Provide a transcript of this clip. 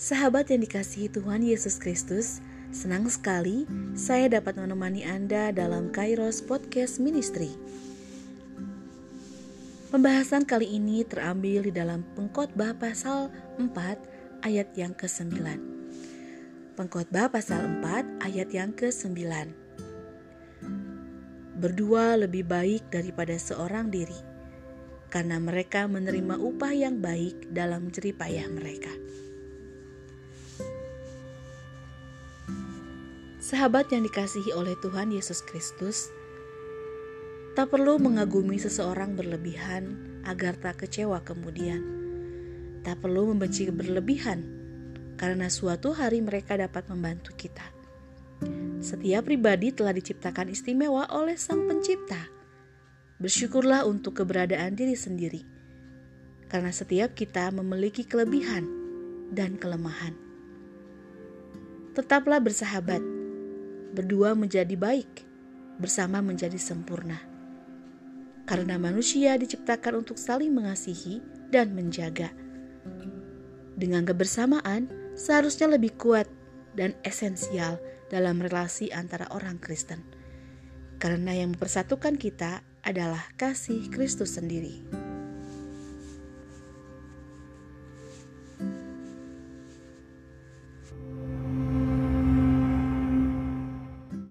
Sahabat yang dikasihi Tuhan Yesus Kristus, senang sekali saya dapat menemani Anda dalam Kairos Podcast Ministry. Pembahasan kali ini terambil di dalam Pengkhotbah pasal 4 ayat yang ke-9. Pengkhotbah pasal 4 ayat yang ke-9. Berdua lebih baik daripada seorang diri, karena mereka menerima upah yang baik dalam jeripayah mereka. Sahabat yang dikasihi oleh Tuhan Yesus Kristus, tak perlu mengagumi seseorang berlebihan agar tak kecewa kemudian. Tak perlu membenci berlebihan, karena suatu hari mereka dapat membantu kita. Setiap pribadi telah diciptakan istimewa oleh Sang Pencipta. Bersyukurlah untuk keberadaan diri sendiri, karena setiap kita memiliki kelebihan dan kelemahan. Tetaplah bersahabat berdua menjadi baik, bersama menjadi sempurna. Karena manusia diciptakan untuk saling mengasihi dan menjaga. Dengan kebersamaan, seharusnya lebih kuat dan esensial dalam relasi antara orang Kristen. Karena yang mempersatukan kita adalah kasih Kristus sendiri.